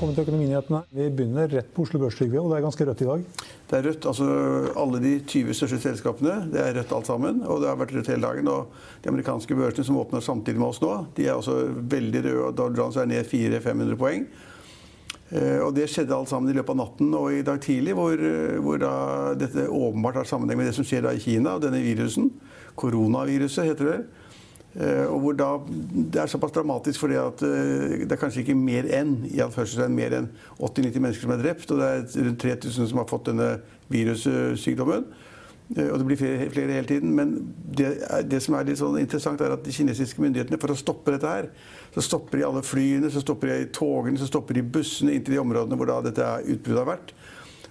Velkommen til Økonominyhetene. Vi begynner rett på Oslo Børs, Trygve, og det er ganske rødt i dag. Det er rødt. altså Alle de 20 største selskapene det er rødt alt sammen. Og det har vært rødt hele dagen. Og de amerikanske børsene som åpner samtidig med oss nå, de er også veldig røde. og Dow Jones er ned 400-500 poeng. Eh, og Det skjedde alt sammen i løpet av natten og i dag tidlig, hvor, hvor da dette åpenbart har sammenheng med det som skjer i Kina, og denne virusen. Koronaviruset heter det. Eh, og hvor da, Det er såpass dramatisk fordi at eh, det er kanskje ikke mer enn i mer enn 80-90 mennesker som er drept, og det er rundt 3000 som har fått denne virussykdommen. Eh, og det blir flere, flere hele tiden. Men det, det, som er litt sånn interessant, er at de kinesiske myndighetene, for å stoppe dette her, så stopper de alle flyene, så stopper de togene, så stopper de bussene inn til de områdene hvor dette utbruddet har vært.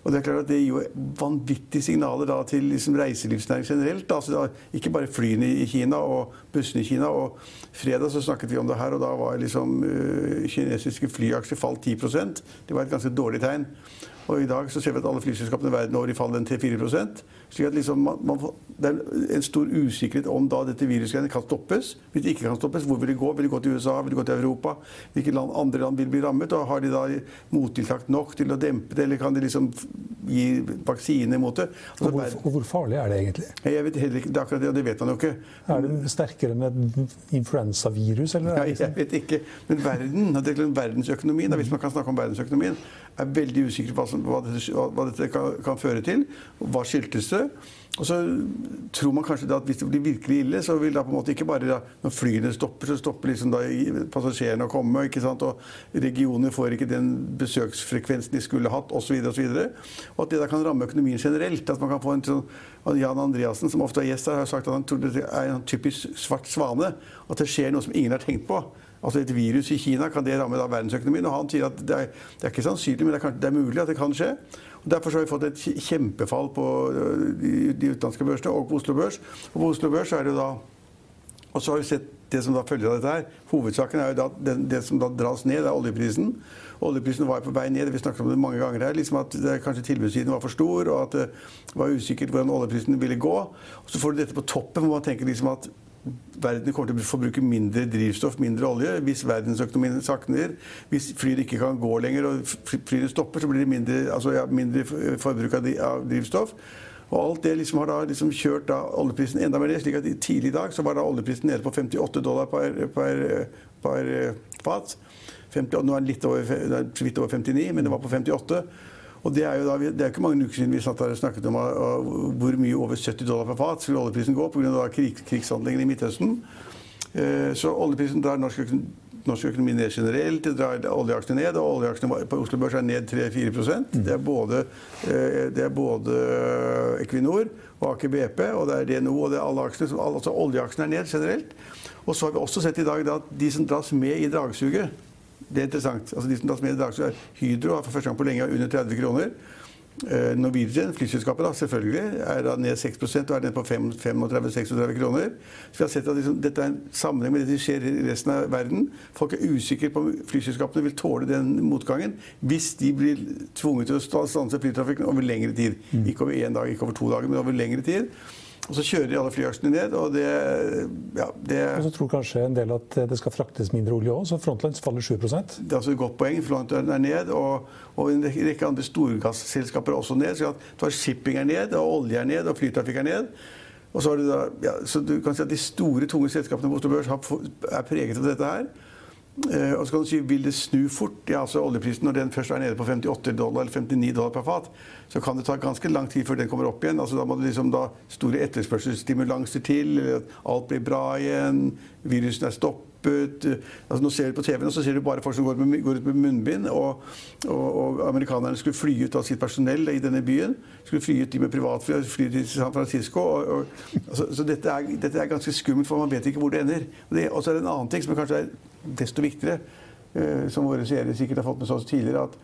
Og Det er klart at det gir jo vanvittige signaler da, til liksom reiselivsnæring generelt. Altså, ikke bare flyene i Kina og bussene i Kina. og Fredag så snakket vi om det her, og da var liksom uh, kinesiske flyaksjer falt 10% Det var et ganske dårlig tegn. Og i dag så ser vi at alle flyselskapene verden over i fall en 3-4 slik at liksom man, man, Det er en stor usikkerhet om da dette viruset kan stoppes. Hvis det ikke kan stoppes, hvor vil det gå? Vil det gå til USA? Vil det gå til Europa? Hvilke land, andre land vil bli rammet? Og har de da mottiltak nok til å dempe det, eller kan de liksom gi vaksine mot det? Altså, og, hvor, og, hvor, farlig er det egentlig? Jeg vet heller ikke, det er akkurat det, og det vet man jo ikke. Er det sterkere med influensavirus? Eller ja, jeg vet ikke. Men verden, verdensøkonomien, hvis man kan snakke om verdensøkonomien, er veldig usikker på hva, dette, hva dette kan, kan, føre til. Hva skyldtes det? Og så tror man kanskje at hvis det blir virkelig ille, så vil da på en måte ikke bare da, når flyene stopper, så stopper liksom da passasjerene å komme. ikke sant? Og regionene får ikke den besøksfrekvensen de skulle hatt, osv. Videre, og, at det da kan ramme økonomien generelt. At man kan få en sånn Jan Andreassen, som ofte er gjest her, har sagt at han tror det er en typisk svart svane. At det skjer noe som ingen har tenkt på. Altså Et virus i Kina, kan det ramme da verdensøkonomien? Og Han sier at det er, det er ikke sannsynlig, men det er, kanskje, det er, mulig at det kan skje. Og Derfor har vi fått et kjempefall på øh, de, de utenlandske børsene og på Oslo Børs. Og på Oslo Børs er det jo da Og så har vi sett det som da følger av dette her. Hovedsaken er jo da det, det som da dras ned, det er oljeprisen. Oljeprisen var på vei ned. Vi snakket om det mange ganger her. liksom at det, Kanskje tilbudssiden var for stor, og at det var usikkert hvordan oljeprisen ville gå. Og Så får du dette på toppen, hvor man tenker liksom at verden kommer til å forbruke mindre drivstoff, mindre olje. Hvis verdensøkonomien sakner, hvis flyene ikke kan gå lenger og flyene stopper, så blir det mindre, altså, ja, mindre forbruk av drivstoff. Og alt det liksom har da liksom kjørt da oljeprisen enda mer ned. slik at Tidlig i dag så var da oljeprisen nede på 58 dollar per, per, per fat. 50, nå er den litt over, så vidt over 59, men det var på 58. Og det er jo da, det er ikke mange uker siden vi satt her og snakket om uh, hvor mye over 70 dollar per fat skulle oljeprisen gå pga. Krig, krigshandlingene i Midtøsten. Uh, så oljeprisen drar norsk, norsk, økonomi ned generelt. Det drar oljeaksjene ned. Og oljeaksjene på Oslo Børs er ned 3-4 mm. Det er både, det er både Equinor og Aker BP, og det er DNO og det er alle aksjene. Altså oljeaksjene er ned generelt. Og så har vi også sett i dag at de som dras med i dragsuget det er interessant. Altså, de som dras med i dragsuget er Hydro har for første gang på lenge under 30 kroner. Uh, Norwegian, flyselskapet, da, selvfølgelig, er da ned 6 og er ned på 35-36 kroner. Så vi har sett at liksom, dette er en sammenheng med det som skjer i resten av verden. Folk er usikre på om flyselskapene vil tåle den motgangen hvis de blir tvunget til å stanse flytrafikken over lengre tid. Mm. Ikke over én dag, ikke over to dager, men over lengre tid. Og så kjører de alle flyaksjene ned, og det, ja, det Og så tror kanskje en del at det skal fraktes mindre olje òg, så Frontlines faller 7% Det er altså et godt poeng. Frontline er ned, og, og en rekke andre storgasselskaper er også ned. Så har shipping er ned, og olje er ned, og flytrafikk er ned. Og så, da, ja, så du kan si at De store, tunge selskapene på Oslo Børs er preget av dette her. Eh, og så kan du si, Vil det snu fort? Ja, altså Oljeprisen når den først er nede på 58 dollar eller 59 dollar per fat, så kan det ta ganske lang tid før den kommer opp igjen. Altså Da må det liksom da store etterspørselsstimulanser til, alt blir bra igjen, virusen er stoppet. Altså Nå ser du på TV-en, og så ser du bare folk som går, med, går ut med munnbind. Og, og, og, amerikanerne skulle fly ut av sitt personell i denne byen. Skulle fly ut de med privatfly fly til San Francisco. Og, altså, så dette er, dette er, ganske skummelt, for man vet ikke hvor det ender. Og så er det en annen ting som kanskje er desto viktigere, eh, som våre seere sikkert har fått med seg tidligere, at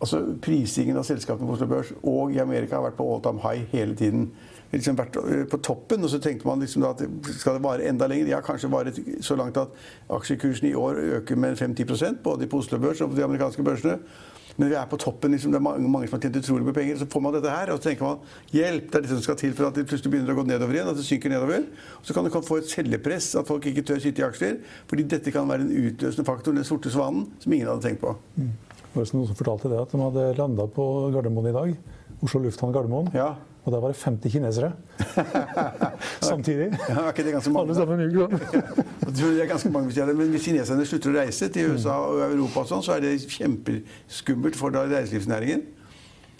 altså, prisingen av selskapene på Oslo Børs og i Amerika har vært på all time high hele tiden. Liksom vært eh, på toppen, og så tenkte man liksom at skal det vare enda lenger? Ja, kanskje vare så langt at aksjekursen i år øker med 5-10 både på Oslo Børs og på de amerikanske børsene. Men vi er på toppen. Liksom, det er mange, mange som har tjent utrolig mye penger. Så får man dette her, og så tenker man hjelp, det er det som skal til for at det plutselig begynner å gå nedover igjen. At det synker nedover. Og så kan du få et selgepress, at folk ikke tør sitte i aksjer. Fordi dette kan være en utløsende faktor, den sorte svanen, som ingen hadde tenkt på. Mm. Det var noen som fortalte det at de hadde landa på Gardermoen i dag. Oslo lufthavn Gardermoen. Ja. Og der var det 50 kinesere samtidig. ja, ikke det ganske mange? Alle sammen i. Jeg det er ganske mange, forskjellige, Men hvis kineserne slutter å reise til USA og Europa, og sånn, så er det kjempeskummelt for reiselivsnæringen.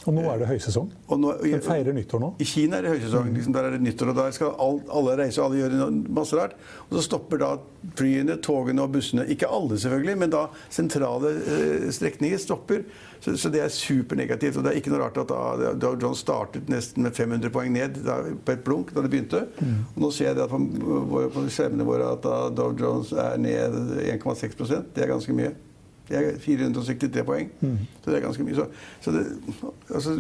Og nå er det høysesong. Og nå, Den feirer nyttår nå. I Kina er det høysesong. Liksom, der er det nyttår, og der skal alt, alle reise, og alle gjøre masse rart. Og så stopper da flyene, togene og bussene. Ikke alle, selvfølgelig, men da sentrale eh, strekninger stopper. Så, så det er supernegativt. Og det er ikke noe rart at da Dow Jones startet nesten med 500 poeng ned da, på et blunk da det begynte. Og nå ser jeg det på, på skjermene våre at da Dow Jones er ned 1,6% Det er ganske mye. Det er 463 poeng. Så det er ganske mye. Så, så det, altså,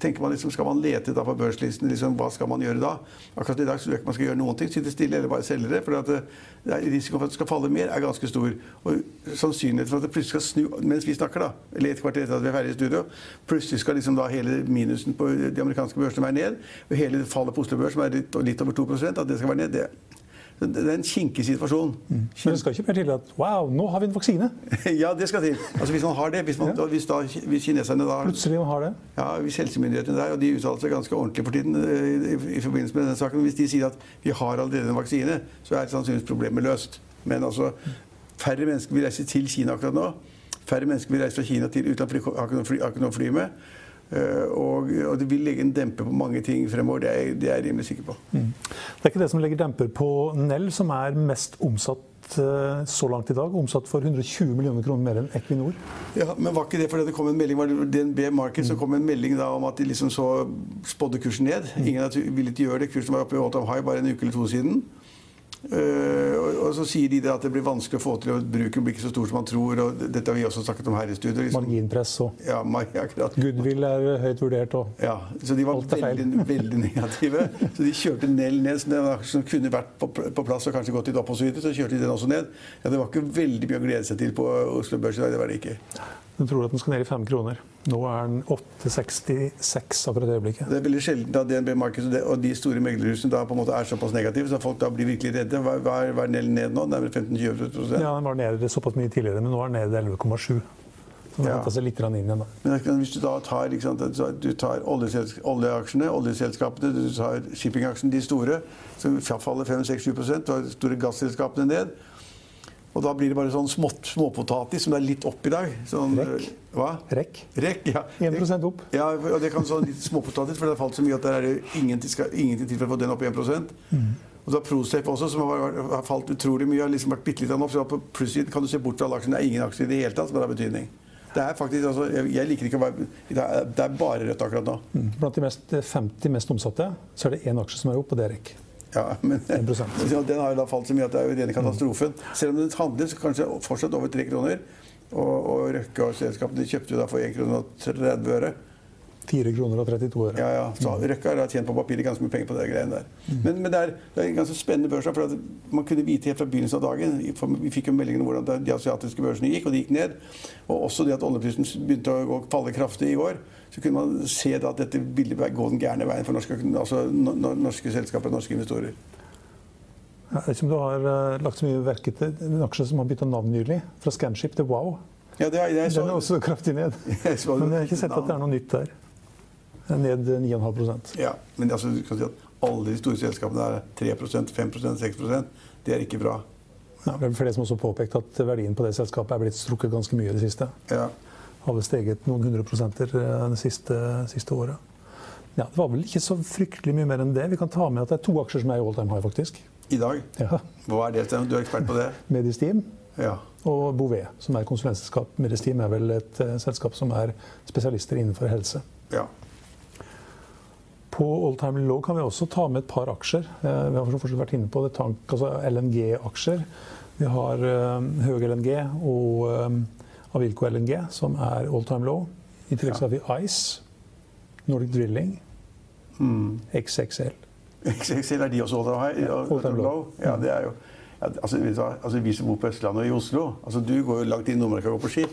tenker man liksom, Skal man lete da på børslisten, liksom, hva skal man gjøre da? Akkurat i dag så tror jeg ikke man skal gjøre noen ting. Sitte stille eller bare selge det. For det, det er, risikoen for at det skal falle mer, er ganske stor. Og sannsynligheten for at det plutselig skal snu mens vi snakker, da, eller et kvarter etter at vi er ferdig i studio, plutselig skal liksom da hele minusen på de amerikanske børsene være ned, og hele fallet på Oslo Børs, som er litt, litt over 2 at det skal være ned, det, det er en kinkig situasjon. Men det skal ikke mer til at wow, nå har vi en vaksine. Ja, det skal til. Altså Hvis man har det, hvis, man, Ja. hvis, da, hvis kineserne da Plutselig har det. ja, Hvis helsemyndighetene der, og de uttaler seg ganske ordentlig for tiden eh, i, i forbindelse med denne saken, hvis de sier at vi har allerede en vaksine, så er sannsynligvis problemet løst. Men altså, færre mennesker vil reise til Kina akkurat nå. Færre mennesker vil reise fra Kina til utlandet, for de har ikke noe fly med. Eh, og, og det vil legge en demper på mange ting fremover, det er, det er jeg rimelig sikker på. Det er ikke det som legger demper på Nell, som er mest omsatt eh, så langt i dag. Omsatt for 120 millioner kroner mer enn Equinor. Ja, Men var ikke det fordi det kom en melding var det DNB Market, så kom en melding da om at de liksom så spådde kursen ned. Ingen ville villet gjøre det. Kursen var oppe i all time high bare en uke eller to siden. Eh, og, så sier de det at det blir vanskelig å få til, og bruken blir ikke så stor som man tror. og Dette har vi også snakket om her i studio. Liksom. Marginpress og Ja, akkurat. goodwill er høyt vurdert. og Ja, så de var veldig, veldig negative. Så de kjørte Nell ned, som, den som kunne vært på, på plass og kanskje gått litt opp og så videre. Så kjørte de den også ned. Ja, Det var ikke veldig mye å glede seg til på Oslo Børs i dag. Det var det ikke. Den tror at den skal ned i fem kroner. Nå er den 8,66 akkurat i øyeblikket. Det er veldig sjelden at DNB Markets og de- store meglerhusene da på en måte er såpass negative, så folk da blir virkelig redde. Hva, hva er, hva er den ned nå? Nærmere 15-20% Ja, Den var nede såpass mye tidligere, men nå er den nede 11,7. Så den Ja. igjen. hvis du da tar, sant, du tar oljeaksjene, oljeselskapene, du tar shippingaksjene, de store, som faller 5-6-7 du har de store gasselskapene ned. Og da blir det bare sånn smått, småpotatis som det er litt opp i dag. Sånn, Rekk. Hva? Rekk. Rekk, ja. 1% opp. Ja, og det kan sånn litt småpotatis, for det har falt så mye at der er det ingenting, skal, ingenting til for å få den opp 1 mm. Og så har Prosafe også, som har, har falt utrolig mye, har liksom vært bitte litt opp. Så på plussiden kan du se bort fra aksjene. Det er ingen aksjer i det hele tatt som har betydning. Det er faktisk, altså, jeg, liker ikke å være Det er, er bare rødt akkurat nå. Mm. Blant de mest, 50 mest omsatte så er det én aksje som er opp, og det er Rekk. Ja, men Den har jo da falt så mye at det er jo rene katastrofen. Selv om den handles kanskje fortsatt over tre kroner. Og, og Røkke og selskapene kjøpte jo da for 1 krone og 30 øre. 4 kroner og 32 øre. Ja, ja. Så Røkke har tjent på papiret ganske mye penger på det greiene der. Men, men det, er, det er en ganske spennende børs. For at man kunne vite helt fra begynnelsen av dagen Vi fikk jo meldinger om hvordan de asiatiske børsene gikk, og de gikk ned. Og også det at oljeprisen begynte å gå, falle kraftig i går. Så kunne man se da at dette ville gå den gærne veien for norske, altså, no- no- norske selskaper og norske investorer. Jeg vet ikke om du har eh, lagt så mye verke til en aksje som har bytta navn nylig, fra Scanship til Wow. Ja, det er, Den er også kraftig ned. Men jeg har ikke sett at det er noe nytt der. Ned 9,5 Ja, men altså, du kan si at alle de store selskapene er 3% 5% 6% Det er ikke bra. ja, Det er flere som også påpekt at verdien på det selskapet er blitt strukket ganske mye i det siste. Ja. Har vel steget noen hundre prosenter eh, det siste, siste året. Ja, Det var vel ikke så fryktelig mye mer enn det. Vi kan ta med at det er to aksjer som er i all time high, faktisk. I dag. Ja. Hva er det? Sten? Du er ekspert på det? Medisteam Ja. og Bouvet, som er konsulentselskap. Medisteam er vel et uh, selskap som er spesialister innenfor helse. ja. På all time low kan vi også ta med et par aksjer. Eh, Vi har for fortsatt vært inne på det, tank, altså LNG-aksjer. Vi har eh, Høg LNG og eh, Avilco LNG, som er all time low. I tillegg så har vi Ice, Nordic Drilling, Mm. XXL. XXL er de også all time high? Ja, all time low. Ja, det er jo altså, altså, Vi som bor på Østlandet og i Oslo altså, Du går jo langt inn i Nordmarka og går på ski.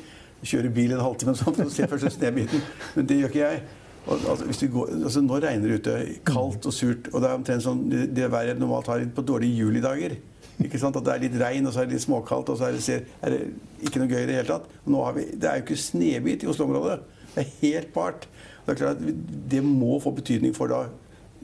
Kjører bil en halvtime og sånn og ser først snøbiten. Men det gjør ikke jeg. Og, altså, går, altså, nå regner det ute. Kaldt og surt. Og det er omtrent sånn det, det været normalt har på dårlige julidager. Ikke sant? At det er litt regn, og så er det litt småkaldt, og så er det, er det ikke noe gøy i det hele tatt. Vi, det er jo ikke snebit i Oslo-området. Det er helt bart. Det er klart at det må få betydning for da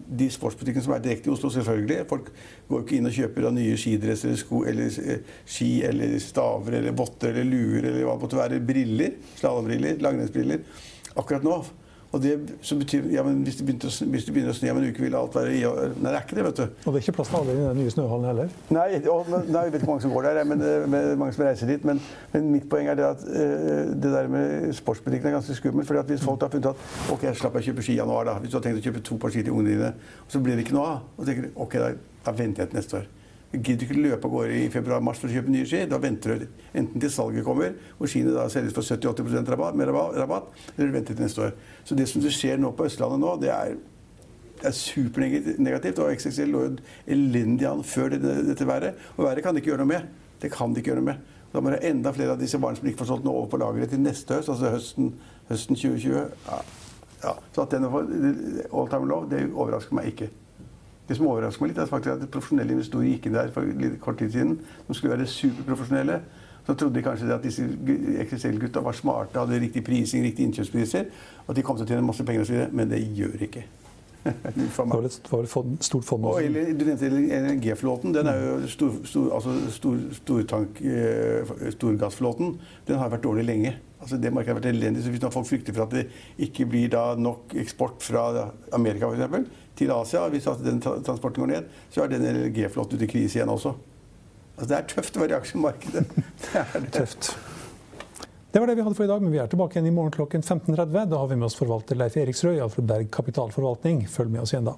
de sportsbutikkene som er direkte i Oslo, selvfølgelig. Folk går ikke inn og kjøper da, nye skidresser eller sko eller eh, ski eller staver eller votter eller luer eller hva det måtte være. Briller. Slalåmbriller. Langrennsbriller. Akkurat nå og det som betyr, ja, men hvis det, å, hvis det, begynner å snø om en uke, vil alt være i Nei, det er ikke det, vet du. Og det er ikke plass til alle i den nye snøhallen heller? Nei, og, nei, jeg vet ikke hvor mange som går der, men, men mange som reiser dit. Men, men, mitt poeng er det at uh, det der med sportsbutikken er ganske skummelt. fordi at hvis folk har funnet at ok, slapp å kjøpe ski i januar, da. Hvis du har tenkt å kjøpe to par ski til ungene dine, og så blir det ikke noe av, og tenker ok, da, da venter jeg til neste år. Gidder ikke løpe av gårde i februar-mars for å kjøpe nye ski? Da venter du enten til salget kommer, hvor skiene da selges for 70-80 rabatt, rabatt, eller du venter til neste år. Så det som skjer nå på Østlandet nå, det er, det er supernegativt. Og XXL lå jo elendig an før dette, dette været. Og været kan de ikke gjøre noe med. Det kan de ikke gjøre noe med. Da må det enda flere av disse varene som ikke får solgt noe over på lageret til neste høst, altså høsten, høsten 2020. Ja. Ja. Så at denne all time low, det overrasker meg ikke. Det som overrasker meg litt, er faktisk at profesjonelle investorer gikk inn der for kort tid siden. De skulle være superprofesjonelle. Så trodde de kanskje at disse XXL-gutta var smarte, hadde riktig prising, riktig innkjøpspriser. Og at de kom til å tjene masse penger osv. Men det gjør de ikke. det var et stort fond også. Og, du nevnte LNG-flåten. Den er jo stor, stor, altså stor, stortank, eh, storgassflåten. Den har vært dårlig lenge. Altså det markedet har vært elendig. Så hvis folk frykter for at det ikke blir nok eksport fra Amerika f.eks til Asia. Hvis den transporten går ned, så er den LG-flåten ute i krise igjen også. Altså, det er tøft å være i aksjemarkedet. Det er det. Tøft. Det var det vi hadde for i dag, men vi er tilbake igjen i morgen klokken 15.30. Da har vi med oss forvalter Leif Eriksrød i Alfred Berg kapitalforvaltning. Følg med oss igjen da.